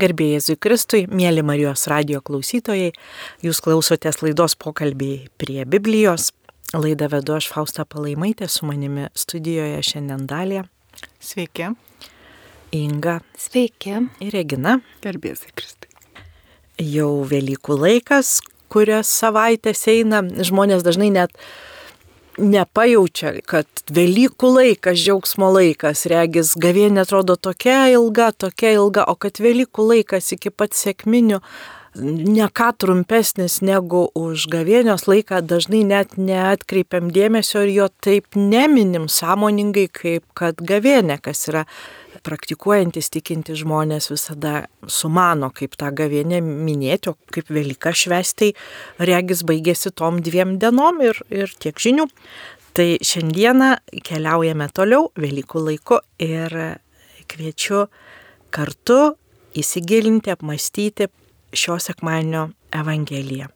Garbėjai Jėzui Kristui, mėly Marijos radio klausytojai, jūs klausotės laidos pokalbiai prie Biblijos. Laidą vedu aš Fausta Palaimaitė, su manimi studijoje šiandien dalė. Sveiki. Inga. Sveiki. Ir Regina. Garbėsiai Kristai. Jau Velykų laikas, kurias savaitės eina, žmonės dažnai net nepajaučia, kad Velykų laikas, džiaugsmo laikas, regis gavėnė atrodo tokia ilga, tokia ilga, o kad Velykų laikas iki pat sėkminių ne ką trumpesnis negu už gavėnios laiką, dažnai net neatkreipiam dėmesio ir jo taip neminim sąmoningai, kaip kad gavėnė, kas yra praktikuojantis tikinti žmonės visada sumano, kaip tą gavienę minėti, o kaip Velyką švesti, regis baigėsi tom dviem dienom ir, ir tiek žinių. Tai šiandieną keliaujame toliau Velykų laiku ir kviečiu kartu įsigilinti, apmastyti šio sekmanio Evangeliją.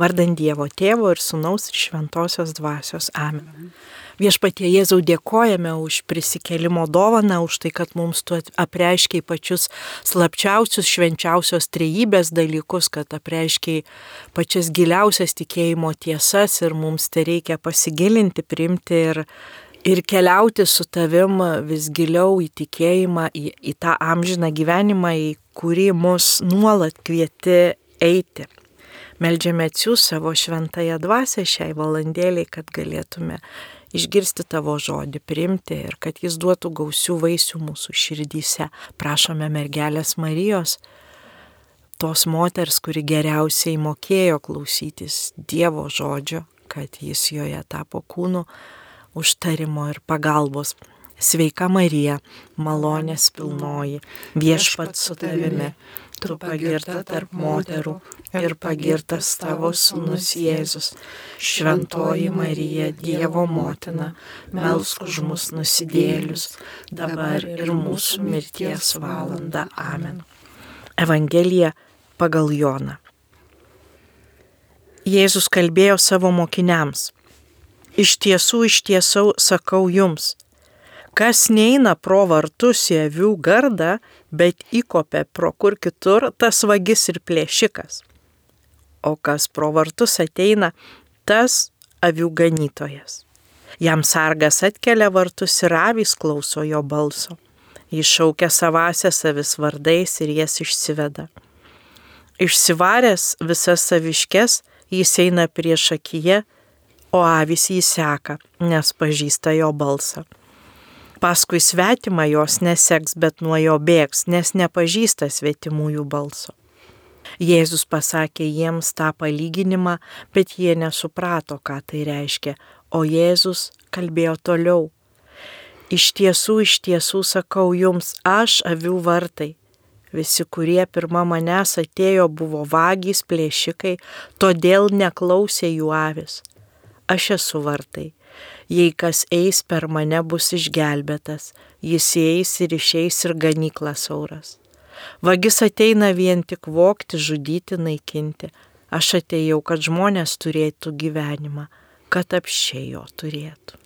Vardant Dievo Tėvo ir Sūnaus ir Šventosios Dvasios. Amen. Viešpatie Jėzau dėkojame už prisikelimo dovaną, už tai, kad mums tu apreiškiai pačius slapčiausius, švenčiausios trejybės dalykus, kad apreiškiai pačias giliausias tikėjimo tiesas ir mums tai reikia pasigilinti, primti ir, ir keliauti su tavim vis giliau į tikėjimą, į, į tą amžiną gyvenimą, į kurį mus nuolat kvieti eiti. Meldžiame atsiūs savo šventąją dvasę šiai valandėliai, kad galėtume išgirsti tavo žodį, priimti ir kad jis duotų gausių vaisių mūsų širdyse. Prašome mergelės Marijos, tos moters, kuri geriausiai mokėjo klausytis Dievo žodžio, kad jis joje tapo kūnu užtarimo ir pagalbos. Sveika Marija, malonės pilnoji, viešpat su tavimi, tu pagirta tarp moterų ir pagirtas tavo sūnus Jėzus. Šventoji Marija, Dievo motina, melsk už mus nusidėlius, dabar ir mūsų mirties valanda. Amen. Evangelija pagal Joną. Jėzus kalbėjo savo mokiniams. Iš tiesų, iš tiesų sakau jums, kas neina pro vartus į avių gardą, bet įkopia pro kur kitur, tas vagis ir plėšikas o kas pro vartus ateina, tas avių ganytojas. Jam sargas atkelia vartus ir avys klauso jo balso. Jis šaukia savasias avis vardais ir jas išsiveda. Išsivaręs visas saviškes, jis eina prieš akiją, o avys jį seka, nes pažįsta jo balsą. Paskui svetimą jos neseks, bet nuo jo bėgs, nes nepažįsta svetimųjų balso. Jėzus pasakė jiems tą palyginimą, bet jie nesuprato, ką tai reiškia, o Jėzus kalbėjo toliau. Iš tiesų, iš tiesų sakau jums, aš avių vartai. Visi, kurie pirmą manęs atėjo, buvo vagys, plėšikai, todėl neklausė jų avis. Aš esu vartai. Jei kas eis per mane, bus išgelbėtas, jis eis ir išeis ir ganyklas sauras. Vagis ateina vien tik vokti, žudyti, naikinti. Aš atėjau, kad žmonės turėtų gyvenimą, kad apšiai jo turėtų.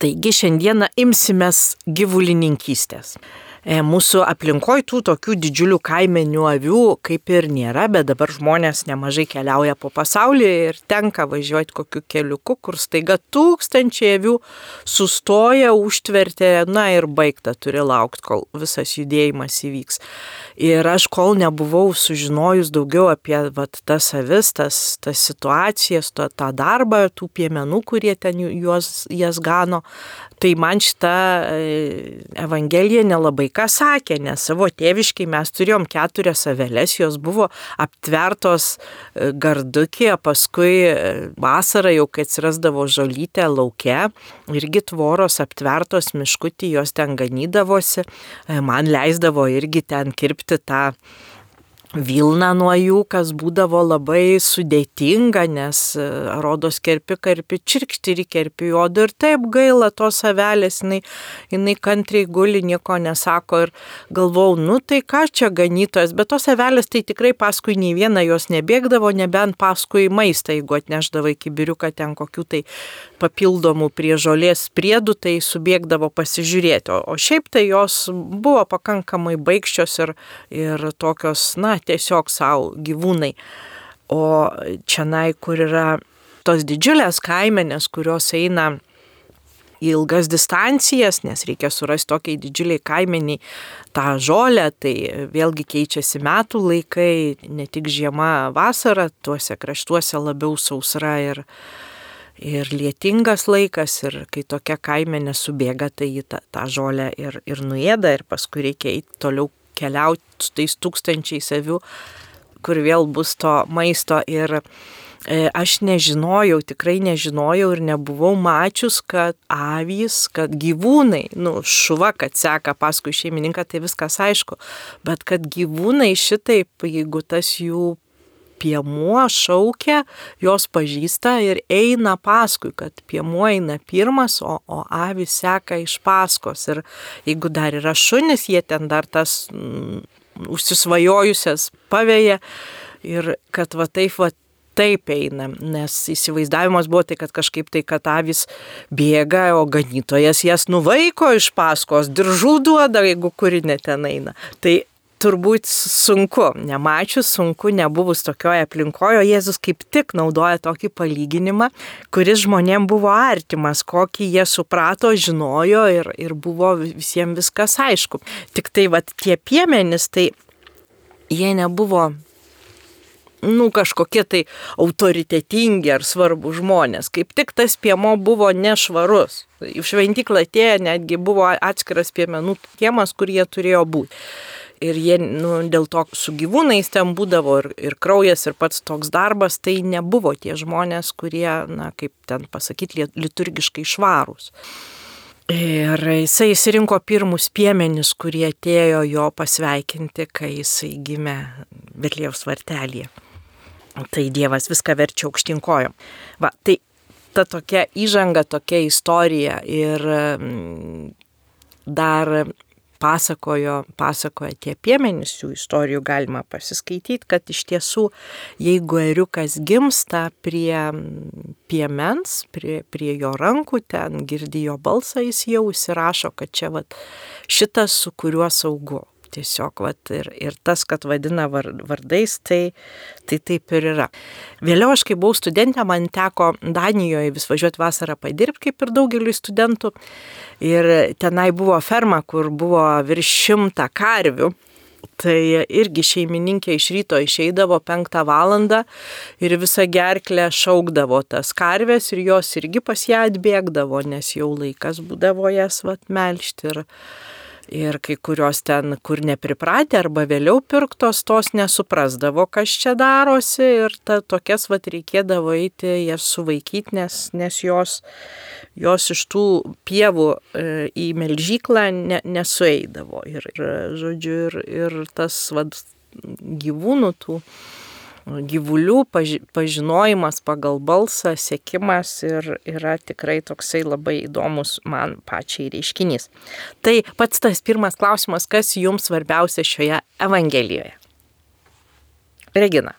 Taigi šiandieną imsimės gyvulininkystės. E, mūsų aplinkoje tų tokių didžiulių kaimenių avių kaip ir nėra, bet dabar žmonės nemažai keliauja po pasaulį ir tenka važiuoti kokiu keliuku, kur staiga tūkstančiai avių sustoja, užtvertė, na ir baigta, turi laukti, kol visas judėjimas įvyks. Ir aš kol nebuvau sužinojus daugiau apie vat, tas avis, tas, tas situacijas, to, tą darbą, tų piemenų, kurie ten juos, jas gano, tai man šita e, Evangelija nelabai ką sakė, nes savo tėviškai mes turėjom keturias avelės, jos buvo aptvertos e, gardukė, paskui e, vasarą jau, kai atsirasdavo žolytė laukia, irgi tvoros aptvertos miškutį, jos ten ganydavosi, e, man leisdavo irgi ten kirpti tą Vilna nuo jų, kas būdavo labai sudėtinga, nes e, rodos kerpi, kerpi, čirkštiri kerpi juodu. Ir taip gaila tos avelės, jinai, jinai kantriai guli, nieko nesako. Ir galvau, nu tai ką čia ganytojas, bet tos avelės tai tikrai paskui nei viena jos nebėgdavo, nebent paskui maistą, jeigu atneždavo iki biriuką ten kokių tai papildomų prie žolės priedų, tai subėgdavo pasižiūrėti, o, o šiaip tai jos buvo pakankamai baigščios ir, ir tokios, na, tiesiog savo gyvūnai. O čia, nai, kur yra tos didžiulės kaimenės, kurios eina į ilgas distancijas, nes reikia surasti tokiai didžiuliai kaimeniai tą žolę, tai vėlgi keičiasi metų laikai, ne tik žiema, vasara, tuose kraštuose labiau sausra ir, ir lietingas laikas, ir kai tokia kaimenė subėga, tai jį tą, tą žolę ir, ir nuėda, ir paskui reikia eiti toliau keliauti su tais tūkstančiais avių, kur vėl bus to maisto. Ir e, aš nežinojau, tikrai nežinojau ir nebuvau mačius, kad avys, kad gyvūnai, nu, šuva, kad seka paskui šeimininką, tai viskas aišku, bet kad gyvūnai šitaip, jeigu tas jų piemuo šaukia, jos pažįsta ir eina paskui, kad piemuo eina pirmas, o, o avis seka iš paskos. Ir jeigu dar yra šunis, jie ten dar tas mm, užsisvajojusias pavėja ir kad va taip va taip eina, nes įsivaizdavimas buvo tai, kad kažkaip tai, kad avis bėga, o ganytojas jas nuvaiko iš paskos, diržų duoda, jeigu kuri neten eina. Tai turbūt sunku, nemačius, sunku, nebuvus tokioje aplinkoje, Jėzus kaip tik naudoja tokį palyginimą, kuris žmonėms buvo artimas, kokį jie suprato, žinojo ir, ir buvo visiems viskas aišku. Tik tai va tie piemenys, tai jie nebuvo nu, kažkokie tai autoritetingi ar svarbų žmonės. Kaip tik tas piemo buvo nešvarus. Į šventyklą atėję netgi buvo atskiras piemenų kiemas, kur jie turėjo būti. Ir jie nu, dėl to su gyvūnais ten būdavo ir, ir kraujas, ir pats toks darbas, tai nebuvo tie žmonės, kurie, na, kaip ten pasakyti, liturgiškai švarūs. Ir jisai įsirinko pirmus piemenis, kurie atėjo jo pasveikinti, kai jisai gimė Betlėjaus vartelėje. Tai Dievas viską verčia aukštinkojom. Va, tai ta tokia įžanga, tokia istorija ir mm, dar pasakojo, pasakoja tie piemenys, jų istorijų galima pasiskaityti, kad iš tiesų, jeigu eriukas gimsta prie piemens, prie, prie jo rankų, ten girdi jo balsą, jis jau įsirašo, kad čia vat, šitas, su kuriuo saugu tiesiog, vat, ir, ir tas, kad vadina vardais, tai, tai taip ir yra. Vėliau aš, kai buvau studentė, man teko Danijoje vis važiuoti vasarą padirbti, kaip ir daugeliu studentų. Ir tenai buvo ferma, kur buvo virš šimta karvių. Tai irgi šeimininkė iš ryto išeidavo penktą valandą ir visą gerklę šaukdavo tas karves ir jos irgi pas ją atbėgdavo, nes jau laikas būdavo jas vat melšti. Ir, Ir kai kurios ten, kur nepripratę arba vėliau pirktos, tos nesuprasdavo, kas čia darosi ir ta, tokias vat reikėdavo eiti jas suvaikyti, nes, nes jos, jos iš tų pievų e, į melžyklą ne, nesueidavo. Ir, ir, žodžiu, ir, ir tas vat, gyvūnų tų gyvulių pažinojimas pagal balsą, sėkimas ir yra tikrai toksai labai įdomus man pačiai reiškinys. Tai pats tas pirmas klausimas, kas jums svarbiausia šioje Evangelijoje? Regina.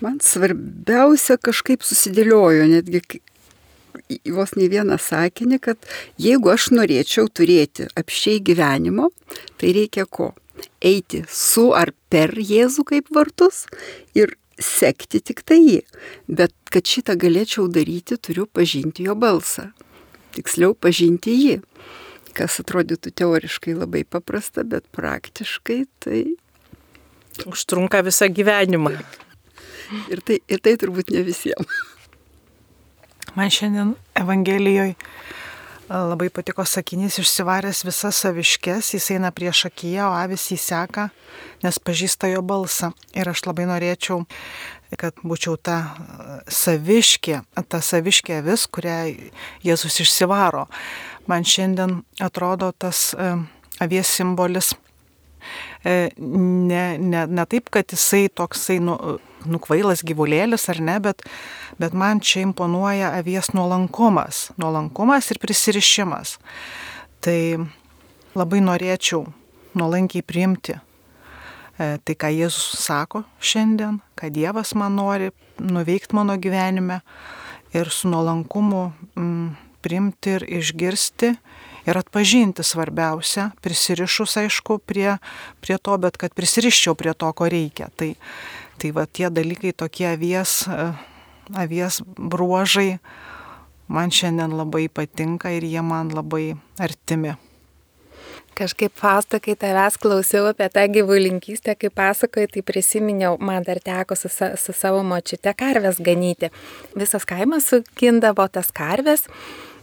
Man svarbiausia kažkaip susidėliojo, netgi vos ne vieną sakinį, kad jeigu aš norėčiau turėti apšiai gyvenimo, tai reikia ko? Eiti su ar per Jėzų kaip vartus ir sekti tik tai jį. Bet kad šitą galėčiau daryti, turiu pažinti jo balsą. Tiksliau, pažinti jį. Kas atrodytų teoriškai labai paprasta, bet praktiškai tai... Užtrunka visą gyvenimą. Ir tai, ir tai turbūt ne visiems. Man šiandien Evangelijoje labai patiko sakinys išsivaręs visas saviškės, jis eina prieš akiją, o avis jį seka, nes pažįsta jo balsą. Ir aš labai norėčiau, kad būčiau ta saviškė, ta saviškė vis, kurią Jėzus išsivaro. Man šiandien atrodo tas avies simbolis e, ne, ne, ne taip, kad jisai toksai nu, nukvailas gyvulėlis ar ne, bet, bet man čia imponuoja avies nuolankumas. Nuolankumas ir prisirišimas. Tai labai norėčiau nuolankiai priimti e, tai, ką Jėzus sako šiandien, ką Dievas man nori nuveikti mano gyvenime ir su nuolankumu mm, priimti ir išgirsti ir atpažinti svarbiausia, prisirišus aišku prie, prie to, bet kad prisiriščiau prie to, ko reikia. Tai, tai va tie dalykai tokie avies, e, avies bruožai man šiandien labai patinka ir jie man labai artimi. Kažkaip Fausta, kai tavęs klausiau apie tą gyvulinkystę, kai pasakoji, tai prisiminiau, man dar teko su, su savo močiute karves ganyti. Visas kaimas sukindavo tas karves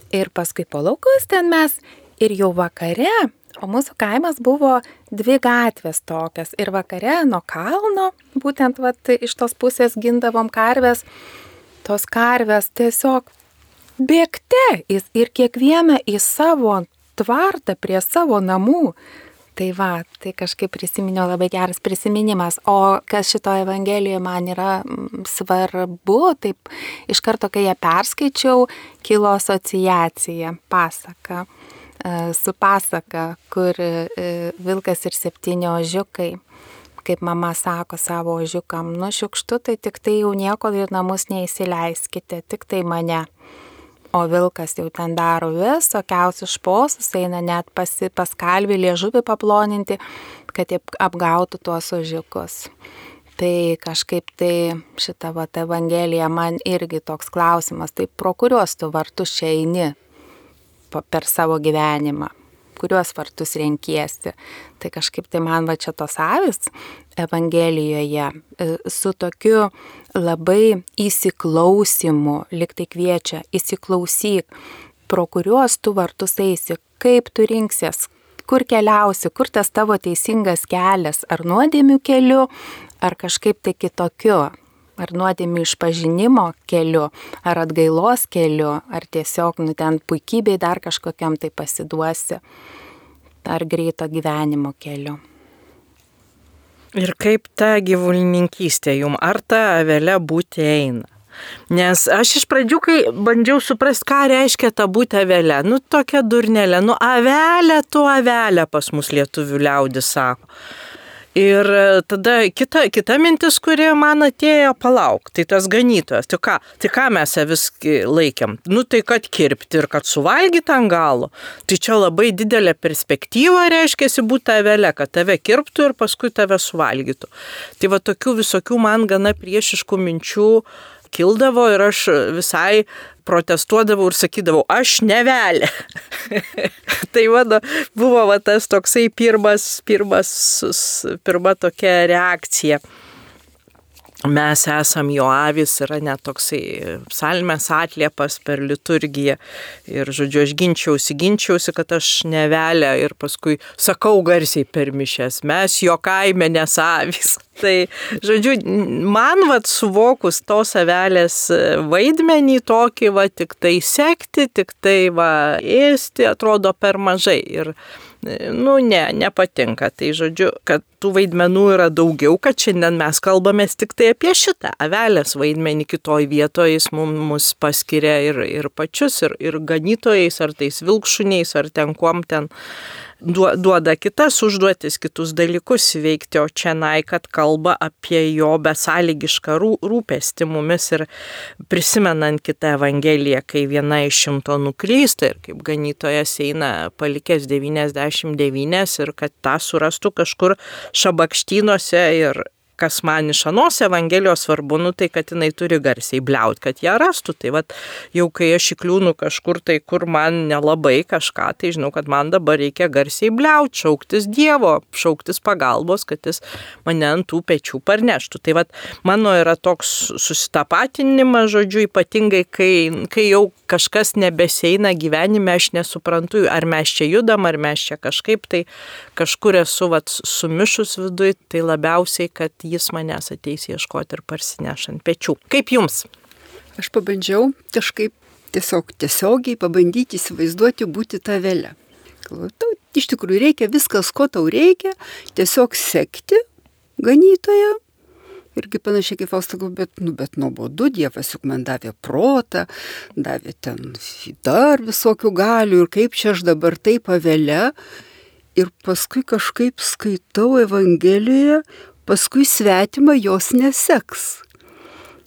ir paskui po laukus ten mes ir jau vakare, o mūsų kaimas buvo dvi gatvės tokios ir vakare nuo kalno, būtent vat, iš tos pusės gindavom karves, tos karves tiesiog bėgte ir kiekvieną į savo tvartą prie savo namų. Tai va, tai kažkaip prisiminiau labai geras prisiminimas. O kas šitoje Evangelijoje man yra mm, svarbu, taip iš karto, kai ją perskaičiau, kilo asociacija, pasaka, su pasaka, kur e, vilkas ir septyni ožiukai kaip mama sako savo ožiukam, nu šiukštu, tai tik tai jau nieko į namus neįsileiskite, tik tai mane o vilkas jau ten daro visokiausius šposus, eina net pasi, paskalbį liežuvį paploninti, kad apgautų tuos ožiukus. Tai kažkaip tai šita va Evangelija man irgi toks klausimas, tai pro kuriuos tu vartus čia eini per savo gyvenimą, kuriuos vartus renkiesi. Tai kažkaip tai man va čia tos avis Evangelijoje e, su tokiu labai įsiklausimu, liktai kviečia, įsiklausyk, pro kuriuos tu vartus eisi, kaip tu rinksies, kur keliausi, kur tas tavo teisingas kelias, ar nuodėmių keliu, ar kažkaip tai kitokiu, ar nuodėmių išpažinimo keliu, ar atgailos keliu, ar tiesiog, nu ten puikybei dar kažkokiam tai pasiduosi, ar greito gyvenimo keliu. Ir kaip ta gyvulininkystė jum, ar ta avelė būti eina? Nes aš iš pradžių, kai bandžiau suprasti, ką reiškia ta būti avelė, nu tokia durnelė, nu avelė, tu avelė pas mus lietuvių liaudis sako. Ir e, tada kita, kita mintis, kuri man atėjo, palauk, tai tas ganytojas, tai ką, tai ką mes vis laikėm? Nu tai kad kirpti ir kad suvalgyti ant galo. Tai čia labai didelė perspektyva reiškia būti avelė, kad tave kirptų ir paskui tave suvalgytų. Tai va tokių visokių man gana priešiškų minčių kildavo ir aš visai protestuodavau ir sakydavau, aš nevelė. tai mano buvo va, tas toksai pirmas, pirmas, pirma tokia reakcija mes esam jo avis, yra net toksai psalmės atliepas per liturgiją. Ir, žodžiu, aš ginčiausi, ginčiausi, kad aš nevelę ir paskui sakau garsiai per mišęs, mes jo kaime nesavis. Tai, žodžiu, man vad suvokus tos avelės vaidmenį tokį, va, tik tai sekti, tik tai va, ėsti, atrodo per mažai. Ir nu ne, nepatinka. Tai žodžiu, kad tų vaidmenų yra daugiau, kad šiandien mes kalbame tik tai apie šitą avelės vaidmenį kitoj vietoje, jis mums paskiria ir, ir pačius, ir, ir ganytojais, ar tais vilkšuniais, ar ten kuom ten duoda kitas užduotis, kitus dalykus veikti, o čia nai, kad kalba apie jo besąlygišką rūpestį mumis ir prisimenant kitą Evangeliją, kai viena iš šimto nuklysta ir kaip ganytojas eina palikęs 99 ir kad tą surastų kažkur šabakštynuose ir kas man iš anos Evangelijos svarbu, nu tai kad jinai turi garsiai bliaut, kad ją rastų. Tai vad, jau kai aš įkliūnu kažkur tai, kur man nelabai kažką, tai žinau, kad man dabar reikia garsiai bliaut, šauktis Dievo, šauktis pagalbos, kad jis mane ant tų pečių parneštų. Tai vad, mano yra toks susitapatinimas, žodžiu, ypatingai, kai, kai jau kažkas nebeseina gyvenime, aš nesuprantu, ar mes čia judam, ar mes čia kažkaip, tai kažkur esu vat, sumišus viduje, tai labiausiai, kad jis manęs ateis ieškoti ir parsineš ant pečių. Kaip jums? Aš pabandžiau kažkaip tiesiog tiesiogiai pabandyti įsivaizduoti būti. Galvoju, tau iš tikrųjų reikia viskas, ko tau reikia, tiesiog sekti ganytoje. Irgi panašiai kaip Fausta, bet, nu, bet nuobodu, Dievas juk man davė protą, davė ten dar visokių galių ir kaip čia aš dabar taip pavelė. Ir paskui kažkaip skaitau Evangelijoje, paskui svetima jos neseks.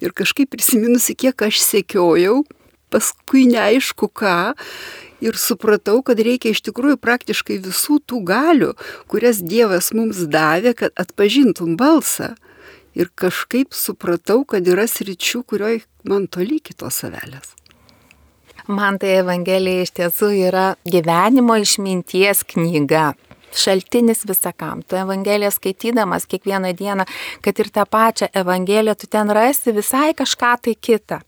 Ir kažkaip prisiminusi, kiek aš sekiojau, paskui neaišku ką, ir supratau, kad reikia iš tikrųjų praktiškai visų tų galių, kurias Dievas mums davė, kad atpažintum balsą. Ir kažkaip supratau, kad yra sričių, kurioje man toli kitos savelės. Man tai Evangelija iš tiesų yra gyvenimo išminties knyga. Šaltinis visakam. Tu Evangeliją skaitydamas kiekvieną dieną, kad ir tą pačią Evangeliją, tu ten rasi visai kažką tai kitą.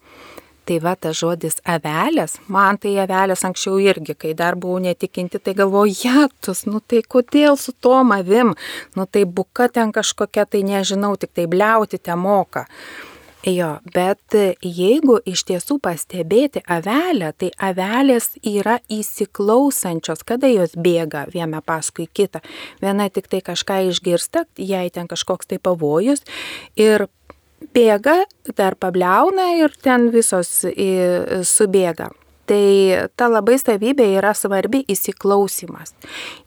Tai va tas žodis avelės, man tai avelės anksčiau irgi, kai dar buvau netikinti, tai galvoju, jėtus, nu tai kodėl su tom avim, nu tai buka ten kažkokia, tai nežinau, tik tai bliauti te moka. Jo, bet jeigu iš tiesų pastebėti avelę, tai avelės yra įsiklausančios, kada jos bėga viena paskui kitą. Viena tik tai kažką išgirsta, jai ten kažkoks tai pavojus ir bėga, dar pabliauna ir ten visos subėga. Tai ta labai savybė yra svarbi įsiklausimas.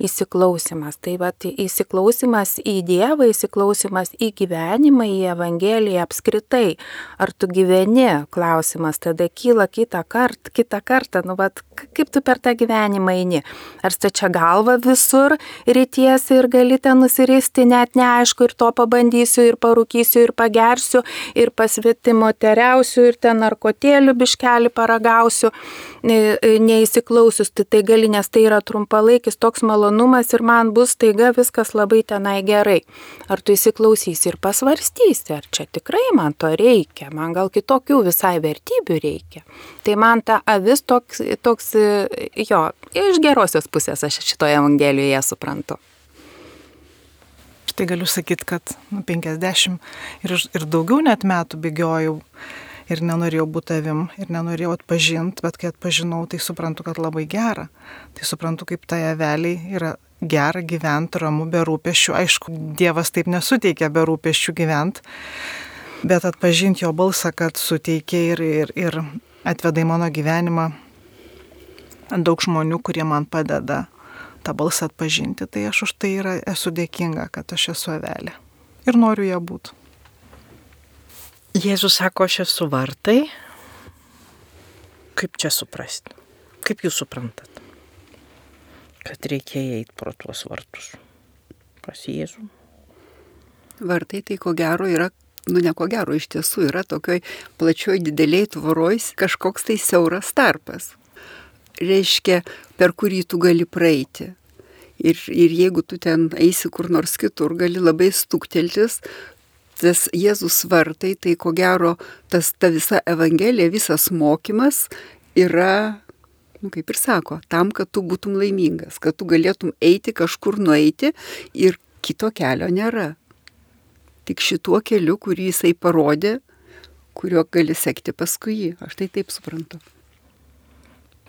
Įsiklausimas. Tai va, įsiklausimas į Dievą, įsiklausimas į gyvenimą, į Evangeliją apskritai. Ar tu gyveni, klausimas tada kyla kitą kartą, kitą kartą, nu va, kaip tu per tą gyvenimą eini. Ar stačia galva visur rytiesi ir gali ten nusiristi, net neaišku, ir to pabandysiu, ir parūkysiu, ir pagersiu, ir pasvetimo teriausiu, ir ten narkotėlių biškelį paragausiu neįsiklausius, tai tai gali, nes tai yra trumpalaikis toks malonumas ir man bus taiga viskas labai tenai gerai. Ar tu įsiklausysi ir pasvarstysi, ar čia tikrai man to reikia, man gal kitokių visai vertybių reikia. Tai man ta avis toks, toks jo, iš gerosios pusės aš šitoje evangelijoje suprantu. Štai galiu sakyti, kad nu, 50 ir, ir daugiau net metų bėgiojau ir nenorėjau būti avim, ir nenorėjau atpažinti, bet kai atpažinau, tai suprantu, kad labai gera. Tai suprantu, kaip tai aveliai yra gera gyventi, ramu, be rūpeščių. Aišku, Dievas taip nesuteikia be rūpeščių gyventi, bet atpažinti jo balsą, kad suteikia ir, ir, ir atveda į mano gyvenimą daug žmonių, kurie man padeda tą balsą atpažinti, tai aš už tai yra, esu dėkinga, kad aš esu avelė. Ir noriu ją būti. Jėzus sako, aš esu vartai. Kaip čia suprasti? Kaip jūs suprantat? Kad reikia eiti pro tuos vartus. Pas Jėzų. Vartai tai ko gero yra, nu ne ko gero, iš tiesų yra tokioj plačioj dideliai tvoroj kažkoks tai siauras tarpas. Reiškia, per kurį tu gali praeiti. Ir, ir jeigu tu ten eisi kur nors kitur, gali labai stukteltis, tas Jėzus vartai, tai ko gero tas ta visa Evangelija, visas mokymas yra, nu, kaip ir sako, tam, kad tu būtum laimingas, kad tu galėtum eiti kažkur nueiti ir kito kelio nėra. Tik šituo keliu, kurį jisai parodė, kuriuo gali sekti paskui jį. Aš tai taip suprantu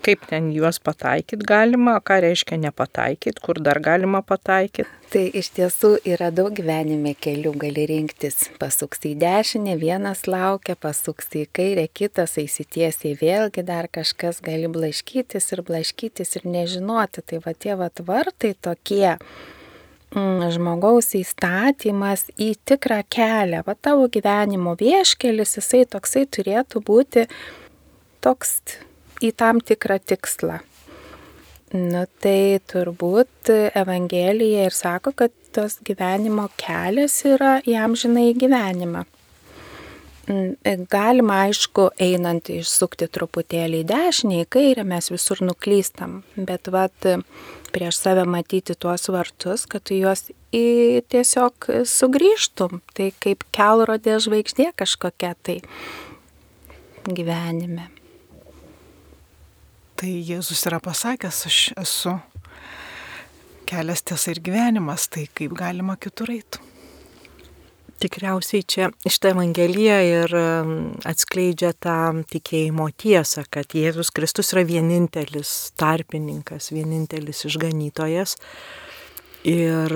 kaip ten juos pataikyt galima, ką reiškia nepataikyt, kur dar galima pataikyt. Tai iš tiesų yra daug gyvenime kelių, gali rinktis. Pasuks į dešinę, vienas laukia, pasuks į kairę, kitas eisitiesiai, vėlgi dar kažkas gali blaškytis ir blaškytis ir nežinoti. Tai va tie va tvartai tokie mm, žmogaus įstatymas į tikrą kelią. Va tavo gyvenimo vieškelis, jisai toksai turėtų būti toks į tam tikrą tikslą. Nu tai turbūt Evangelija ir sako, kad tos gyvenimo kelias yra jam žinai gyvenimą. Mm, galima, aišku, einant išsukti truputėlį į dešinę, į kairę, mes visur nuklystam, bet vat prieš save matyti tuos vartus, kad tu juos į tiesiog sugrįžtum, tai kaip kelrodė žvaigždė kažkokia tai gyvenime tai Jėzus yra pasakęs, aš esu kelias tiesa ir gyvenimas, tai kaip galima kitur eiti. Tikriausiai čia šitą Evangeliją ir atskleidžia tą tikėjimo tiesą, kad Jėzus Kristus yra vienintelis tarpininkas, vienintelis išganytojas. Ir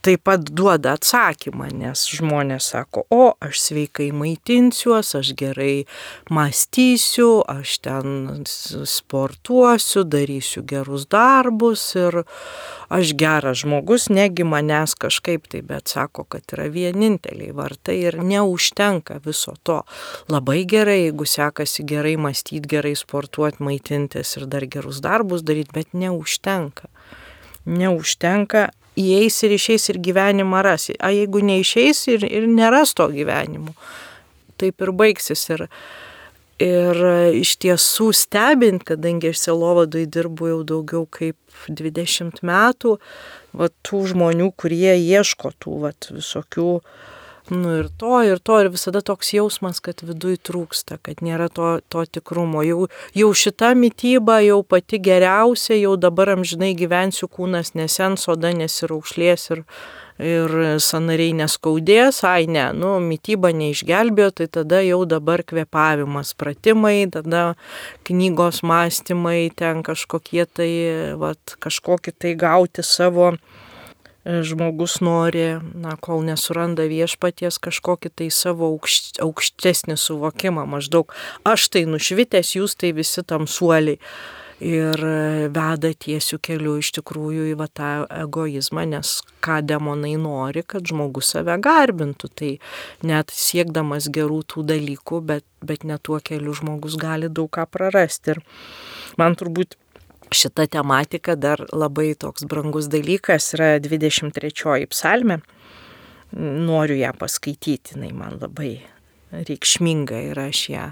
taip pat duoda atsakymą, nes žmonės sako, o aš sveikai maitinsiuos, aš gerai mąstysiu, aš ten sportuosiu, darysiu gerus darbus ir aš geras žmogus, negi manęs kažkaip tai, bet sako, kad yra vieninteliai vartai ir neužtenka viso to. Labai gerai, jeigu sekasi gerai mąstyti, gerai sportuoti, maitintis ir dar gerus darbus daryti, bet neužtenka neužtenka, įeis ir išeis ir gyvenimą ras. O jeigu neišeis ir, ir neras to gyvenimo, taip ir baigsis. Ir, ir iš tiesų stebint, kadangi aš Selovadui dirbu jau daugiau kaip 20 metų, va, tų žmonių, kurie ieško tų va, visokių uh, Nu ir to, ir to, ir visada toks jausmas, kad viduj trūksta, kad nėra to, to tikrumo. Jau, jau šita mytyba jau pati geriausia, jau dabar amžinai gyvensiu kūnas nesens, oda nesiraukšlės ir, ir sanariai neskaudės, ai ne, nu, mytyba neišgelbėjo, tai tada jau dabar kvepavimas, pratimai, tada knygos mąstymai, ten kažkokie tai, vat, kažkokį tai gauti savo žmogus nori, na, kol nesuranda viešpaties kažkokį tai savo aukšt, aukštesnį suvokimą, maždaug aš tai nušvitęs, jūs tai visi tamsuoliai. Ir veda tiesių kelių iš tikrųjų į va, tą egoizmą, nes ką demonai nori, kad žmogus save garbintų. Tai net siekdamas gerų tų dalykų, bet, bet net tuo keliu žmogus gali daug ką prarasti. Ir man turbūt šita tematika dar labai toks brangus dalykas yra 23 psalmė. Noriu ją paskaityti, jinai man labai reikšminga ir aš ją,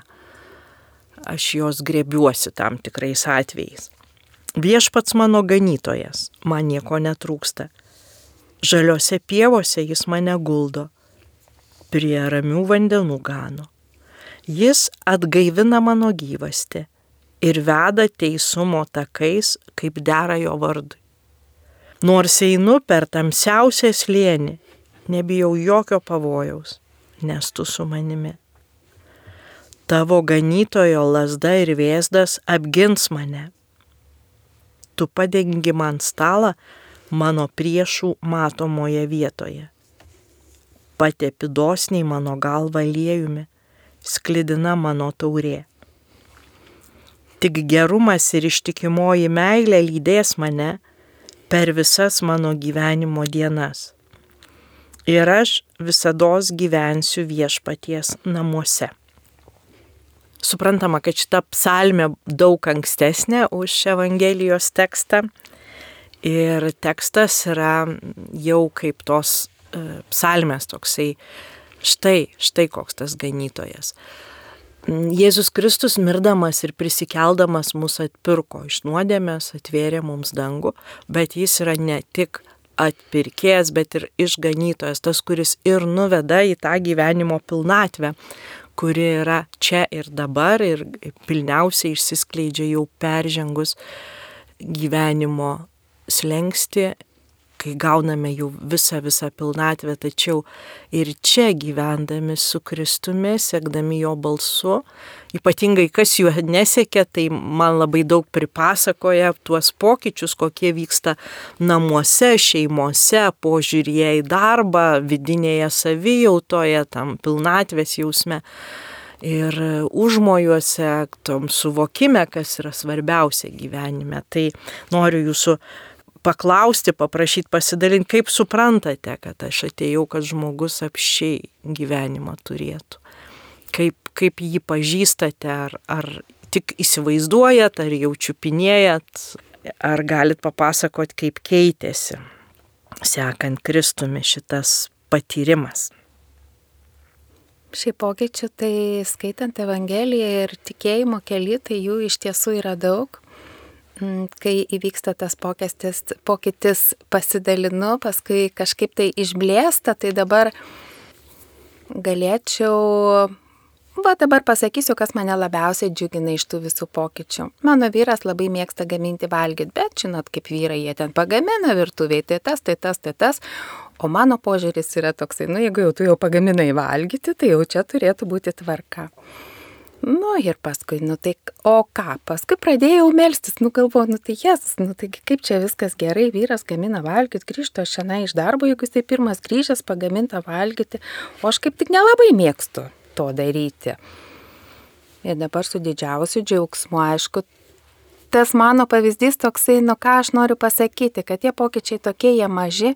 aš jos grebiuosi tam tikrais atvejais. Viešpats mano ganytojas, man nieko netrūksta. Žaliose pievose jis mane guldo, prie ramių vandenų gano. Jis atgaivina mano gyvasti ir veda teisumo takais, kaip dera jo vardui. Nors einu per tamsiausią slėnį, nebijau jokio pavojaus, nes tu su manimi. Tavo ganytojo lasda ir vėzdas apgins mane. Tu padengi man stalą mano priešų matomoje vietoje. Patepi dosniai mano galvą liejumi, sklidina mano taurė. Tik gerumas ir ištikimoji meilė lydės mane per visas mano gyvenimo dienas. Ir aš visada gyvensiu viešpaties namuose. Suprantama, kad šita psalmė daug ankstesnė už Evangelijos tekstą. Ir tekstas yra jau kaip tos e, psalmės toksai, štai, štai koks tas ganytojas. Jėzus Kristus mirdamas ir prisikeldamas mus atpirko iš nuodėmės, atvėrė mums dangų, bet jis yra ne tik atpirkėjas, bet ir išganytojas, tas, kuris ir nuveda į tą gyvenimo pilnatvę, kuri yra čia ir dabar ir pilniausiai išsiskleidžia jau peržengus gyvenimo slengsti kai gauname jau visą, visą pilnatvę, tačiau ir čia gyvendami su Kristumi, sekdami jo balsu, ypatingai kas juo nesiekia, tai man labai daug pripasakoja tuos pokyčius, kokie vyksta namuose, šeimose, požiūrėje į darbą, vidinėje savijautoje, tam pilnatvės jausme ir užmojuose, tom suvokime, kas yra svarbiausia gyvenime. Tai noriu jūsų paklausti, paprašyti pasidalinti, kaip suprantate, kad aš atėjau, kad žmogus apšiai gyvenimą turėtų. Kaip, kaip jį pažįstate, ar, ar tik įsivaizduojat, ar jau čiupinėjat, ar galit papasakot, kaip keitėsi, sekant Kristumi šitas patyrimas. Šie pokyčiai, tai skaitant Evangeliją ir tikėjimo keli, tai jų iš tiesų yra daug. Mm, kai įvyksta tas pokestis, pokytis pasidalinu, paskui kažkaip tai išblėsta, tai dabar galėčiau Va dabar pasakysiu, kas mane labiausiai džiugina iš tų visų pokyčių. Mano vyras labai mėgsta gaminti valgyti, bet žinot, kaip vyrai jie ten pagamina virtuviai, tai tas, tai tas, tai tas. O mano požiūris yra toksai, nu jeigu jau tu jau pagaminai valgyti, tai jau čia turėtų būti tvarka. Nu ir paskui, nu tai, o ką, paskui pradėjau melstis, nu galvoju, nu tai jas, nu tai kaip čia viskas gerai, vyras gamina valgyti, grįžta šiandien iš darbo, jeigu jisai pirmas grįžęs pagaminta valgyti, o aš kaip tik nelabai mėgstu to daryti. Ir dabar su didžiausiu džiaugsmu, aišku, tas mano pavyzdys toksai, nu ką aš noriu pasakyti, kad tie pokyčiai tokie jie maži,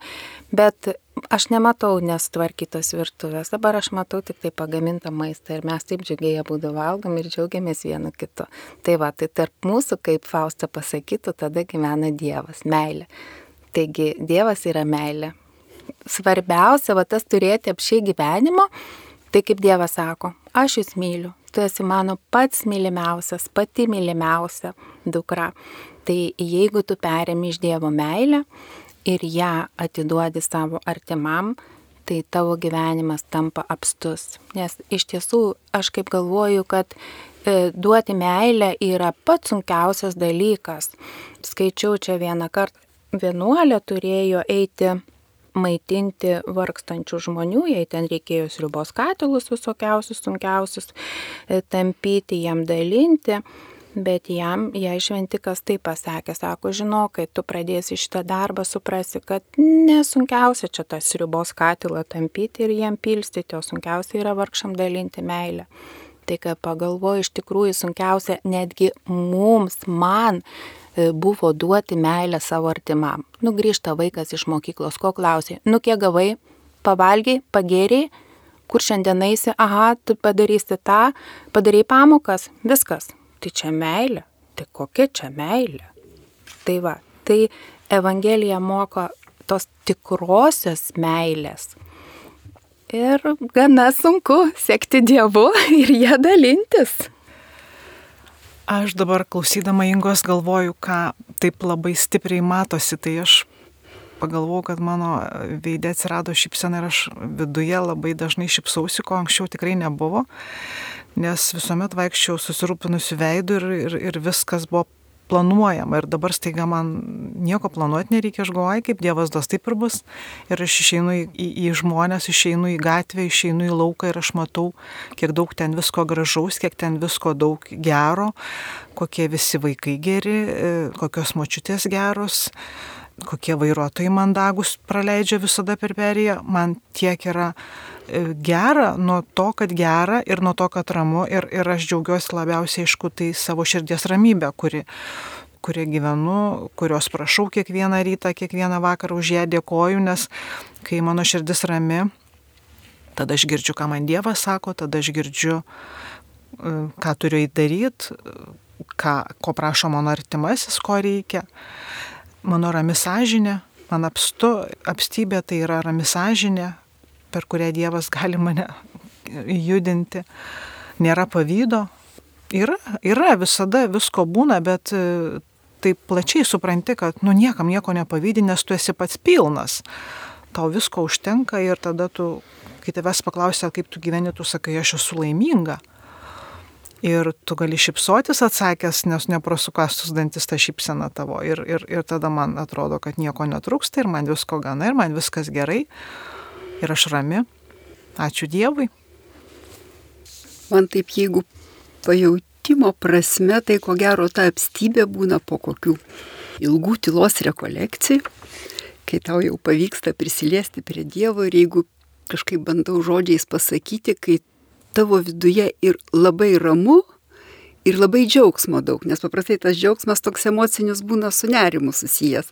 bet aš nematau nesutvarkytos virtuvės, dabar aš matau tik tai pagamintą maistą ir mes taip džiugiai būdų valgom ir džiaugiamės vienu kitu. Tai va, tai tarp mūsų, kaip Fausta pasakytų, tada gyvena Dievas, meilė. Taigi Dievas yra meilė. Svarbiausia, va tas turėti apšiai gyvenimo, tai kaip Dievas sako, aš jūs myliu, tu esi mano pats mylimiausias, pati mylimiausia dukra. Tai jeigu tu perėmi iš Dievo meilę, ir ją atiduodi savo artimam, tai tavo gyvenimas tampa apstus. Nes iš tiesų aš kaip galvoju, kad e, duoti meilę yra pats sunkiausias dalykas. Skaičiau čia vieną kartą, vienuolė turėjo eiti maitinti vargstančių žmonių, jai ten reikėjo sriubos katilus visokiausius sunkiausius e, tampyti, jam dalinti. Bet jam, jai šventikas taip pasakė, sako, žinok, kai tu pradėsi šitą darbą, suprasi, kad nesunkiausia čia tas ribos katilą tampyti ir jiem pilstyti, o sunkiausia yra vargšam dalinti meilę. Tai, kai pagalvoju, iš tikrųjų sunkiausia netgi mums, man buvo duoti meilę savo artimam. Nugrįžta vaikas iš mokyklos, ko klausė, nu kiek gavai, pavalgiai, pagėriai, kur šiandien eisi, aha, tu padarysi tą, padarai pamokas, viskas, tai čia meilė, tai kokia čia meilė. Tai va, tai Evangelija moko tos tikrosios meilės. Ir gana sunku sekti Dievu ir ją dalintis. Aš dabar klausydama Ingos galvoju, ką taip labai stipriai matosi, tai aš pagalvojau, kad mano veidė atsirado šypsena ir aš viduje labai dažnai šypsausi, ko anksčiau tikrai nebuvo nes visuomet vaikščiau susirūpinusiu veidu ir, ir, ir viskas buvo planuojama ir dabar staiga man nieko planuoti nereikia, aš galvoju, kaip Dievas dos taip ir bus. Ir aš išeinu į, į, į žmonės, išeinu į gatvę, išeinu į lauką ir aš matau, kiek daug ten visko gražaus, kiek ten visko daug gero, kokie visi vaikai geri, e, kokios močiutės geros kokie vairuotojai mandagus praleidžia visada per periją, man tiek yra E, gera nuo to, kad gera ir nuo to, kad ramu ir, ir aš džiaugiuosi labiausiai, aišku, tai savo širdies ramybę, kuri kurie gyvenu, kurios prašau kiekvieną rytą, kiekvieną vakarą už ją dėkoju, nes kai mano širdis rami, tada aš girdžiu, ką man Dievas sako, tada aš girdžiu, e, ką turiu įdaryti, ką, ko prašo mano artimasis, ko reikia. Mano rami sąžinė, man apstu, apstybė tai yra rami sąžinė, per kurią Dievas gali mane judinti. Nėra pavydo. Yra, yra, visada visko būna, bet e, taip plačiai supranti, kad nu niekam nieko nepavydė, nes tu esi pats pilnas. Tau visko užtenka ir tada tu, kai tavęs paklausia, kaip tu gyveni, tu sakai, aš esu laiminga. Ir tu gali šipsotis atsakęs, nes neprasukastus dantis ta šypsena tavo. Ir, ir, ir tada man atrodo, kad nieko netrūksta ir man visko gana ir man viskas gerai ir aš rami. Ačiū Dievui. Man taip, jeigu pajautimo prasme, tai ko gero ta apstybė būna po kokių ilgų tylos rekolekcijų, kai tau jau pavyksta prisiliesti prie Dievo ir jeigu kažkaip bandau žodžiais pasakyti, kai tavo viduje ir labai ramu, ir labai džiaugsmo daug, nes paprastai tas džiaugsmas toks emocinis būna su nerimu susijęs.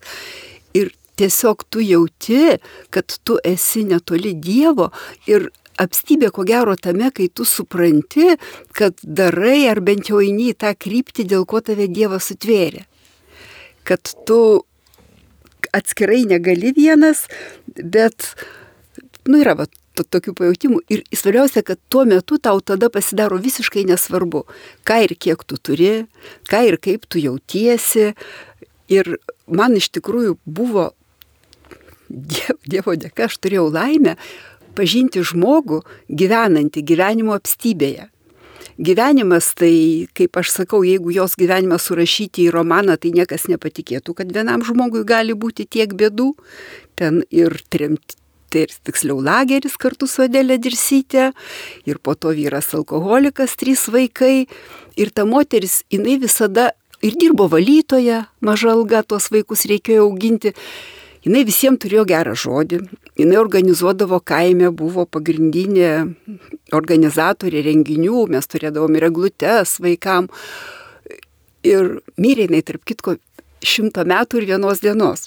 Ir tiesiog tu jauti, kad tu esi netoli Dievo ir apstybė ko gero tame, kai tu supranti, kad darai ar bent jau eini į tą kryptį, dėl ko tave Dievas sutvėrė. Kad tu atskirai negali vienas, bet, nu yra, va, tokių pajūtimų. Ir svarbiausia, kad tuo metu tau tada pasidaro visiškai nesvarbu, ką ir kiek tu turi, ką ir kaip tu jautiesi. Ir man iš tikrųjų buvo dievo, dievo dėka aš turėjau laimę pažinti žmogų gyvenantį gyvenimo apstybėje. gyvenimas, tai kaip aš sakau, jeigu jos gyvenimą surašyti į romaną, tai niekas nepatikėtų, kad vienam žmogui gali būti tiek bėdų. Ten ir tremti. Ir tiksliau lageris kartu su Adelė Dirsytė, ir po to vyras alkoholikas, trys vaikai. Ir ta moteris, jinai visada ir dirbo valytoje, maža alga, tuos vaikus reikėjo auginti. Jinai visiems turėjo gerą žodį, jinai organizuodavo kaime, buvo pagrindinė organizatorė renginių, mes turėdavom ir eglutes vaikam. Ir mirė jinai, tarp kitko, šimto metų ir vienos dienos.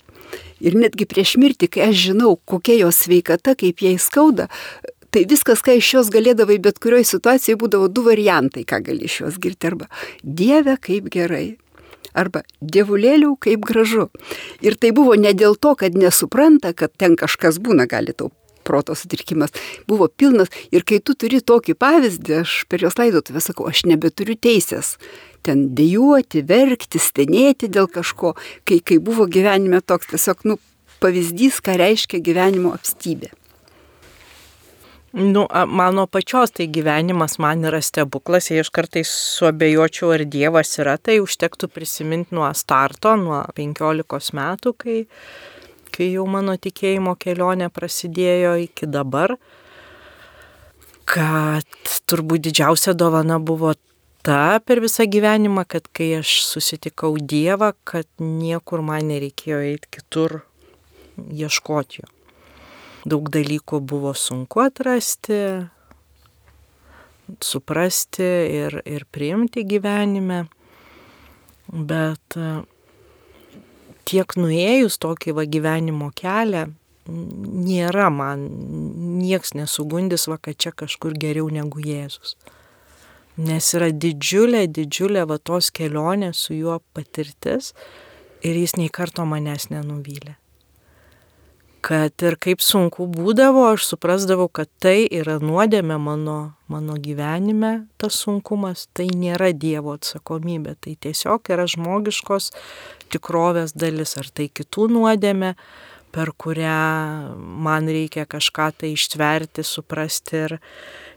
Ir netgi prieš mirtį, kai aš žinau, kokia jos sveikata, kaip jai skauda, tai viskas, ką iš jos galėdavai, bet kurioje situacijoje būdavo du variantai, ką gali iš jos girti. Arba Dieve, kaip gerai, arba dievulėlių kaip gražu. Ir tai buvo ne dėl to, kad nesupranta, kad ten kažkas būna, gali tau proto sutrikimas, buvo pilnas. Ir kai tu turi tokį pavyzdį, aš per jos laidotuvę sakau, aš nebeturiu teisės ten dėjuoti, verkti, stenėti dėl kažko, kai, kai buvo gyvenime toks tiesiog, nu, pavyzdys, ką reiškia gyvenimo apstybė. Nu, mano pačios tai gyvenimas man yra stebuklas, jei aš kartais suabejočiau, ar Dievas yra, tai užtektų prisiminti nuo starto, nuo 15 metų, kai, kai jau mano tikėjimo kelionė prasidėjo iki dabar, kad turbūt didžiausia dovana buvo ta per visą gyvenimą, kad kai aš susitikau Dievą, kad niekur man nereikėjo eiti kitur ieškoti jo daug dalykų buvo sunku atrasti, suprasti ir, ir priimti gyvenime, bet e, tiek nuėjus tokį va gyvenimo kelią, nėra man, nieks nesugundys, va, kad čia kažkur geriau negu Jėzus. Nes yra didžiulė, didžiulė va tos kelionės su juo patirtis ir jis nei karto manęs nenuvylė. Kad ir kaip sunku būdavo, aš suprasdavau, kad tai yra nuodėmė mano, mano gyvenime, tas sunkumas, tai nėra Dievo atsakomybė, tai tiesiog yra žmogiškos tikrovės dalis, ar tai kitų nuodėmė, per kurią man reikia kažką tai ištverti, suprasti ir, ir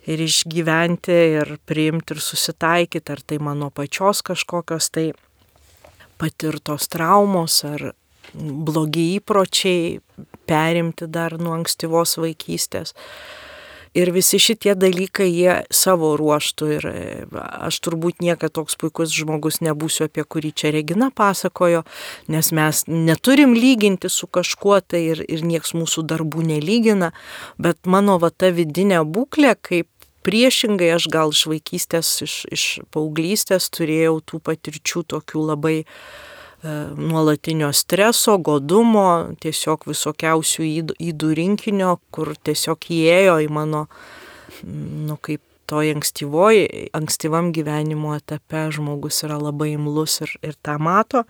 išgyventi, ir priimti, ir susitaikyti, ar tai mano pačios kažkokios tai patirtos traumos, ar, blogi įpročiai perimti dar nuo ankstyvos vaikystės. Ir visi šitie dalykai jie savo ruoštų ir e, aš turbūt niekada toks puikus žmogus nebūsiu, apie kurį čia Regina pasakojo, nes mes neturim lyginti su kažkuo tai ir, ir nieks mūsų darbų nelygina, bet mano va ta vidinė būklė, kaip priešingai aš gal iš vaikystės, iš, iš paauglystės turėjau tų patirčių tokių labai E, nuolatinio streso, godumo, tiesiog visokiausių įdų rinkinio, kur tiesiog įėjo į mano, nu kaip toj ankstyvoj, ankstyvam gyvenimo etape žmogus yra labai imlus ir, ir tą mato.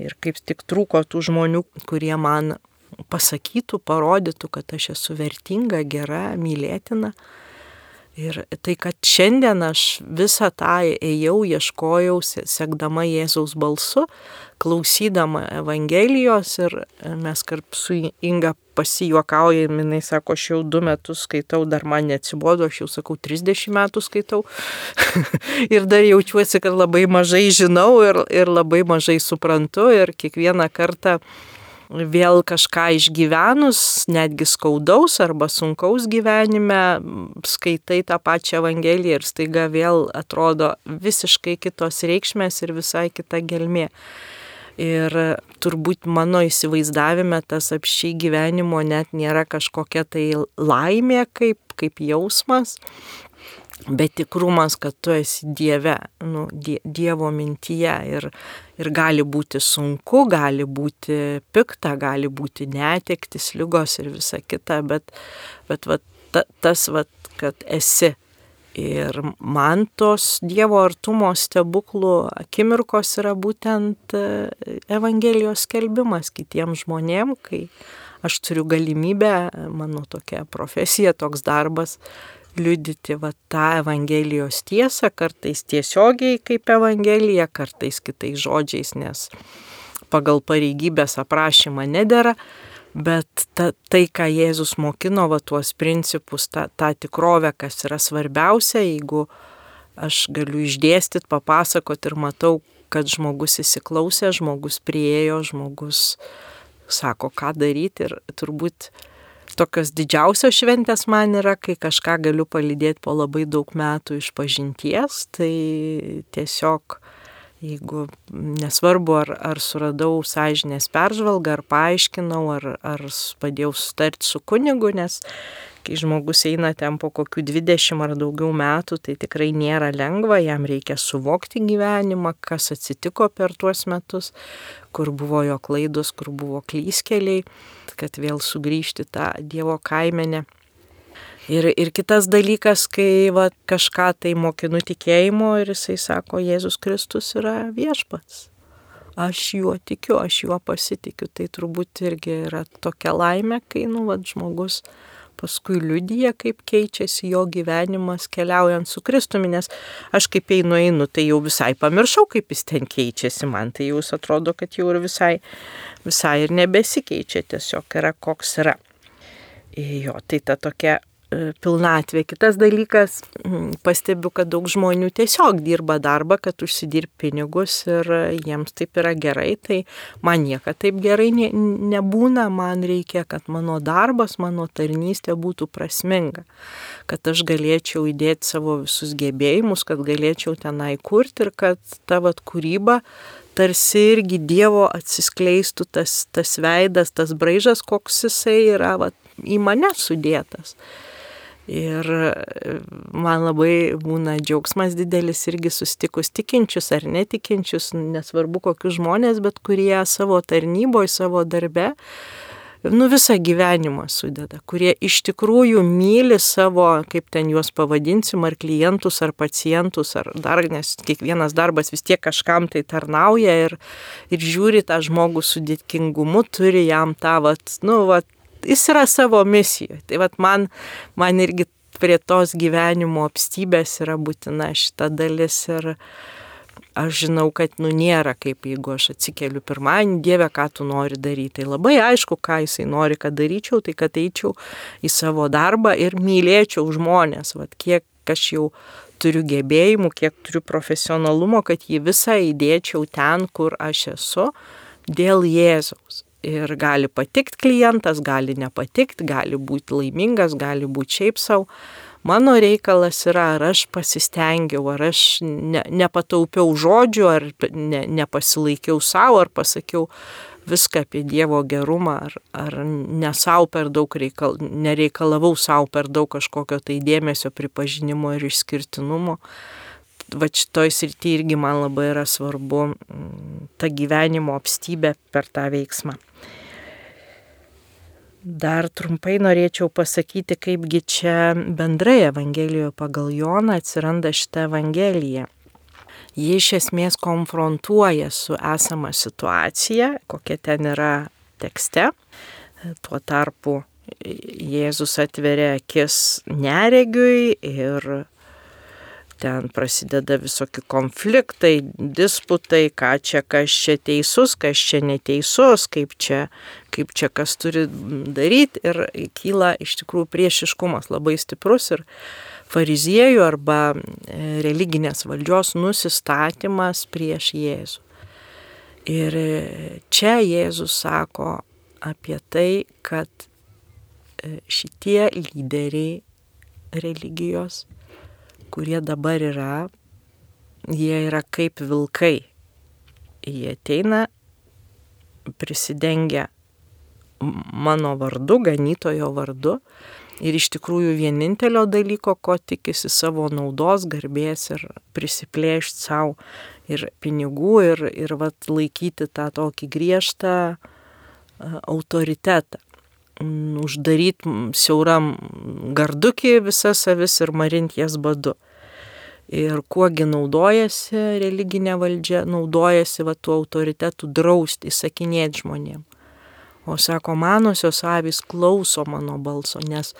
Ir kaip tik trūko tų žmonių, kurie man pasakytų, parodytų, kad aš esu vertinga, gera, mylėtina. Ir tai, kad šiandien aš visą tą ėjau, ieškojau, sekdama Jėzaus balsu, klausydama Evangelijos ir mes kartu su Inga pasijuokaujam, jinai sako, aš jau du metus skaitau, dar man neatsibodo, aš jau sakau, 30 metų skaitau. ir dar jaučiuosi, kad labai mažai žinau ir, ir labai mažai suprantu ir kiekvieną kartą vėl kažką išgyvenus, netgi skaudaus arba sunkaus gyvenime, skaitai tą pačią Evangeliją ir staiga vėl atrodo visiškai kitos reikšmės ir visai kita gelmė. Ir turbūt mano įsivaizdavime tas apšiai gyvenimo net nėra kažkokia tai laimė kaip, kaip jausmas, bet tikrumas, kad tu esi Dieve, nu, die, Dievo mintyje ir, ir gali būti sunku, gali būti pikta, gali būti netektis, lygos ir visa kita, bet, bet va, ta, tas, va, kad esi. Ir man tos Dievo artumo stebuklų akimirkos yra būtent e, Evangelijos skelbimas kitiems žmonėms, kai aš turiu galimybę, mano tokia profesija, toks darbas, liudyti va tą Evangelijos tiesą, kartais tiesiogiai kaip Evangelija, kartais kitais žodžiais, nes pagal pareigybės aprašymą nedėra, bet ta, tai, ką Jėzus mokino, va tuos principus, tą, tą tikrovę, kas yra svarbiausia, jeigu aš galiu išdėstyti, papasakoti ir matau, kad žmogus įsiklausė, žmogus priejo, žmogus sako, ką daryti ir turbūt tokios didžiausios šventės man yra, kai kažką galiu palydėti po labai daug metų iš pažinties, tai tiesiog jeigu nesvarbu, ar, ar suradau sąžinės peržvalgą, ar paaiškinau, ar, ar padėjau sutarti su kunigu, nes kai žmogus eina ten po kokių 20 ar daugiau metų, tai tikrai nėra lengva, jam reikia suvokti gyvenimą, kas atsitiko per tuos metus, kur buvo jo klaidos, kur buvo klyskeliai, kad vėl sugrįžti tą Dievo kaimenę. Ir, ir kitas dalykas, kai va, kažką tai mokinu tikėjimo ir jisai sako, Jėzus Kristus yra viešpats. Aš juo tikiu, aš juo pasitikiu. Tai turbūt irgi yra tokia laimė, kai, nu, va, žmogus paskui liudyja, kaip keičiasi jo gyvenimas keliaujant su Kristumi, nes aš kaip einu, einu, tai jau visai pamiršau, kaip jis ten keičiasi, man tai jau atrodo, kad jau ir visai, visai ir nebesikeičia, tiesiog yra koks yra. Jo, tai ta tokia pilnatvė. Kitas dalykas, pastebiu, kad daug žmonių tiesiog dirba darbą, kad užsidirb pinigus ir jiems taip yra gerai, tai man niekada taip gerai ne, nebūna, man reikia, kad mano darbas, mano tarnystė būtų prasminga, kad aš galėčiau įdėti savo visus gebėjimus, kad galėčiau tenai kurti ir kad tavo kūryba tarsi irgi Dievo atsiskleistų tas, tas veidas, tas braižas, koks jisai yra va, į mane sudėtas. Ir e, man labai būna džiaugsmas didelis irgi sustikus tikinčius ar netikinčius, nesvarbu kokius žmonės, bet kurie savo tarnyboje, savo darbe, nu visą gyvenimą sudeda, kurie iš tikrųjų myli savo, kaip ten juos pavadinsim, ar klientus, ar pacientus, ar dar, nes kiekvienas darbas vis tiek kažkam tai tarnauja ir, ir žiūri tą žmogų su dėkingumu, turi jam tą, vat, nu, vat, jis yra savo misijoje. Tai vad man, man irgi prie tos gyvenimo apstybės yra būtina šita dalis ir aš žinau, kad nu nėra kaip jeigu aš atsikeliu pirmąjį, Dieve, ką tu nori daryti. Tai labai aišku, ką jisai nori, kad daryčiau, tai kad eičiau į savo darbą ir mylėčiau žmonės, vad kiek aš jau turiu gebėjimų, kiek turiu profesionalumo, kad jį visą įdėčiau ten, kur aš esu, dėl Jėzaus ir gali patikti klientas, gali nepatikti, gali būti laimingas, gali būti šiaip savo. Mano reikalas yra, ar aš pasistengiau, ar aš ne, nepataupiau žodžių, ar ne, nepasilaikiau savo, ar pasakiau viską apie Dievo gerumą, ar, ar ne savo per daug reikal, nereikalavau savo per daug kažkokio tai dėmesio, pripažinimo ir išskirtinumo va šitoj srity irgi man labai yra svarbu mm, ta gyvenimo apstybė per tą veiksmą. Dar trumpai norėčiau pasakyti, kaipgi čia bendrai Evangelijoje pagal Joną atsiranda šitą Evangeliją. Ji iš esmės konfrontuoja su esama situacija, kokia ten yra tekste. Tuo tarpu Jėzus atveria akis neregiui ir ten prasideda visokie konfliktai, disputai, ką čia, kas čia teisus, kas čia neteisus, kaip čia, kaip čia kas turi daryti ir kyla iš tikrųjų priešiškumas labai stiprus ir fariziejų arba e, religinės valdžios nusistatymas prieš Jėzų. Ir e, čia Jėzus sako apie tai, kad e, šitie lyderiai religijos kurie dabar yra, jie yra kaip vilkai. Jie ateina, prisidengia mano vardu, ganytojo vardu ir iš tikrųjų vienintelio dalyko, ko tikisi savo naudos, garbės ir prisiplėšti savo ir pinigų ir, ir vat, laikyti tą tokį griežtą autoritetą uždaryti siauram gardukį visas avis ir marinti jas badu. Ir kuogi naudojasi religinė valdžia, naudojasi va tuo autoritetu drausti, įsakinėti žmonėm. O sako, manosios avys klauso mano balso, nes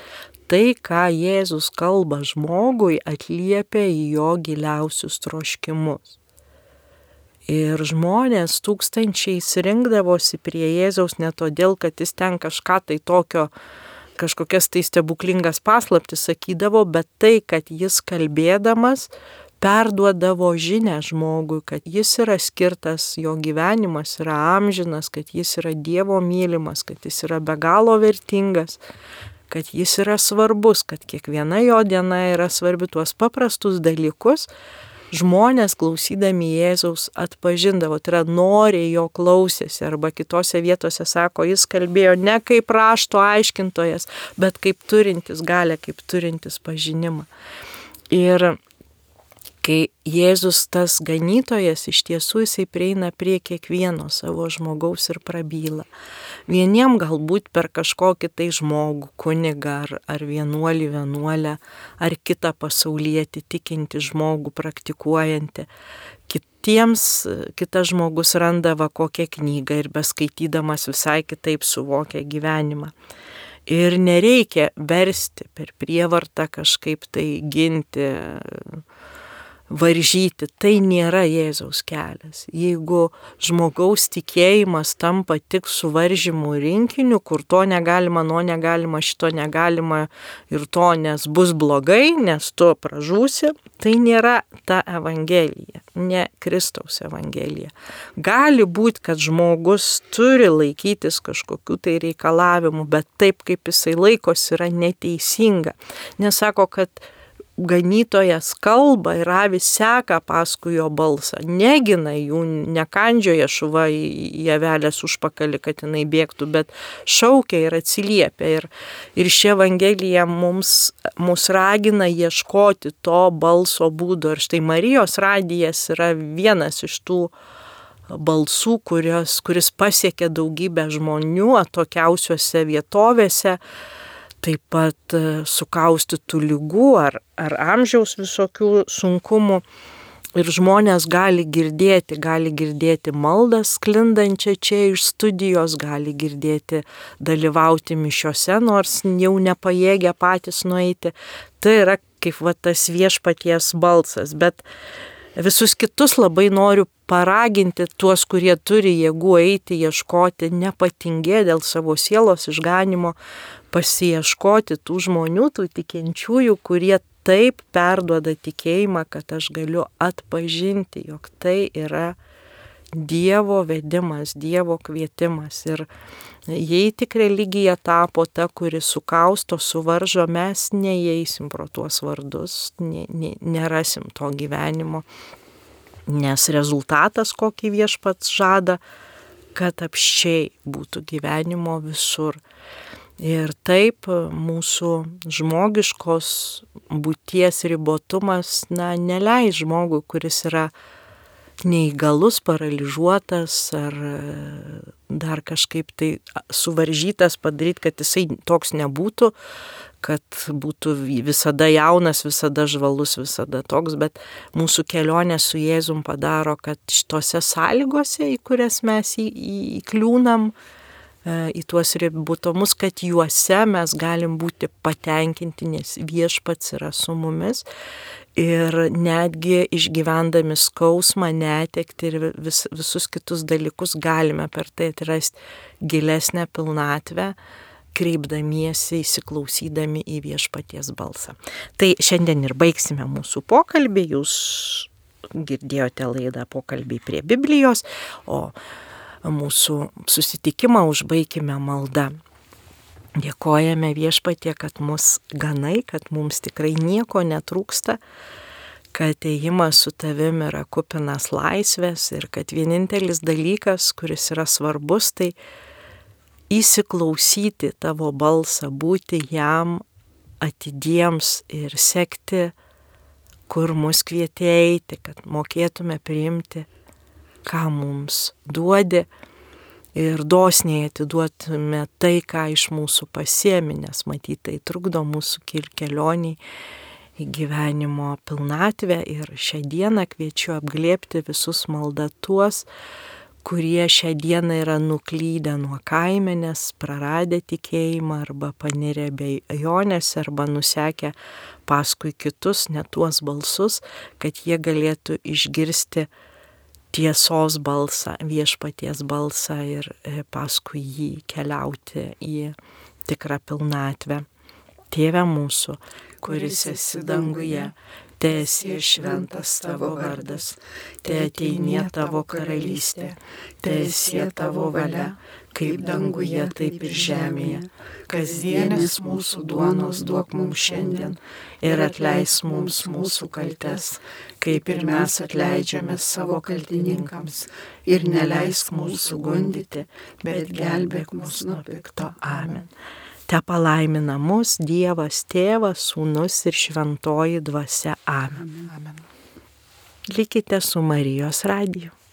tai, ką Jėzus kalba žmogui, atliepia į jo giliausius troškimus. Ir žmonės tūkstančiais rinkdavosi prie Jėzaus ne todėl, kad jis ten kažką tai tokio, kažkokias tai stebuklingas paslaptis sakydavo, bet tai, kad jis kalbėdamas perduodavo žinę žmogui, kad jis yra skirtas, jo gyvenimas yra amžinas, kad jis yra Dievo mylimas, kad jis yra be galo vertingas, kad jis yra svarbus, kad kiekviena jo diena yra svarbi tuos paprastus dalykus, žmonės klausydami Jėzaus atpažindavo, tai yra noriai jo klausėsi, arba kitose vietose sako, jis kalbėjo ne kaip rašto aiškintojas, bet kaip turintis galę, kaip turintis pažinimą. Ir kai Jėzus tas ganytojas iš tiesų jisai prieina prie kiekvieno savo žmogaus ir prabyla. Vieniem galbūt per kažkokį tai žmogų, kunigą ar, ar vienuolį vienuolę, ar kitą pasaulietį tikinti žmogų praktikuojantį. Kitiems kitas žmogus randa va kokią knygą ir beskaitydamas visai kitaip suvokia gyvenimą. Ir nereikia versti per prievartą kažkaip tai ginti varžyti, tai nėra Jėzaus kelias. Jeigu žmogaus tikėjimas tampa tik suvaržymų rinkiniu, kur to negalima, nuo negalima, šito negalima ir to, nes bus blogai, nes tu pražūsi, tai nėra ta Evangelija, ne Kristaus Evangelija. Gali būti, kad žmogus turi laikytis kažkokių tai reikalavimų, bet taip, kaip jisai laikosi, yra neteisinga. Nesako, kad ganytojas kalba ir avis seka paskui jo balsą, negina jų, nekandžioja šuva į javelės užpakalį, kad jinai bėgtų, bet šaukia ir atsiliepia. Ir, ir ši Evangelija mums, mus ragina ieškoti to balso būdo. Ir štai Marijos radijas yra vienas iš tų balsų, kurios, kuris pasiekia daugybę žmonių atokiausiose vietovėse taip pat e, sukaustytų lygų ar, ar amžiaus visokių sunkumų. Ir žmonės gali girdėti, gali girdėti maldą sklindančią čia iš studijos, gali girdėti dalyvauti mišiuose, nors jau nepajėgia patys nueiti. Tai yra kaip va tas viešpaties balsas, bet visus kitus labai noriu paraginti tuos, kurie turi jėgų eiti, ieškoti, nepatingė dėl savo sielos išganimo, pasieškoti tų žmonių, tų tikinčiųjų, kurie taip perduoda tikėjimą, kad aš galiu atpažinti, jog tai yra Dievo vedimas, Dievo kvietimas. Ir jei tik religija tapo ta, kuri sukausto, suvaržo, mes neįeisim pro tuos vardus, ne, ne, nerasim to gyvenimo, nes rezultatas, kokį viešpats žada, kad apščiai būtų gyvenimo visur. Ir taip mūsų žmogiškos būties ribotumas, na, neleis žmogui, kuris yra neįgalus, paralyžiuotas ar dar kažkaip tai suvaržytas padaryti, kad jisai toks nebūtų, kad būtų visada jaunas, visada žvalus, visada toks, bet mūsų kelionė su Jėzum padaro, kad šitose sąlygose, į kurias mes įkliūnam, į į tuos ribotumus, kad juose mes galim būti patenkinti, nes viešpats yra su mumis. Ir netgi išgyvendami skausmą, netekti ir vis, visus kitus dalykus galime per tai atrasti gilesnę pilnatvę, kreipdamiesi, įsiklausydami į viešpaties balsą. Tai šiandien ir baigsime mūsų pokalbį. Jūs girdėjote laidą pokalbį prie Biblijos, o mūsų susitikimą užbaigime maldą. Dėkojame viešpatie, kad mus ganai, kad mums tikrai nieko netrūksta, kad ėjimas su tavim yra kupinas laisvės ir kad vienintelis dalykas, kuris yra svarbus, tai įsiklausyti tavo balsą, būti jam atidiems ir sekti, kur mus kvietė eiti, kad mokėtume priimti ką mums duodi ir dosniai atiduotume tai, ką iš mūsų pasiemi, nes matyt, tai trukdo mūsų kelioniai į gyvenimo pilnatvę. Ir šią dieną kviečiu apglėpti visus malda tuos, kurie šią dieną yra nuklydę nuo kaimenės, praradę tikėjimą arba panirę bei ajonės arba nusekę paskui kitus, net tuos balsus, kad jie galėtų išgirsti tiesos balsą, viešpaties balsą ir e, paskui jį keliauti į tikrą pilnatvę. Tėve mūsų, kuris esi danguje, Tiesie šventas tavo vardas, te ateinie tavo karalystė, tiesie tavo valia, kaip danguje, taip ir žemėje. Kasdienis mūsų duonos duok mums šiandien ir atleis mums mūsų kaltes, kaip ir mes atleidžiame savo kaltininkams. Ir neleisk mūsų gundyti, bet gelbėk mus nuo pikto. Amen. Te palaimina mus Dievas Tėvas, Sūnus ir Šventoji Dvasia. Amen. Amen. Likite su Marijos radiju.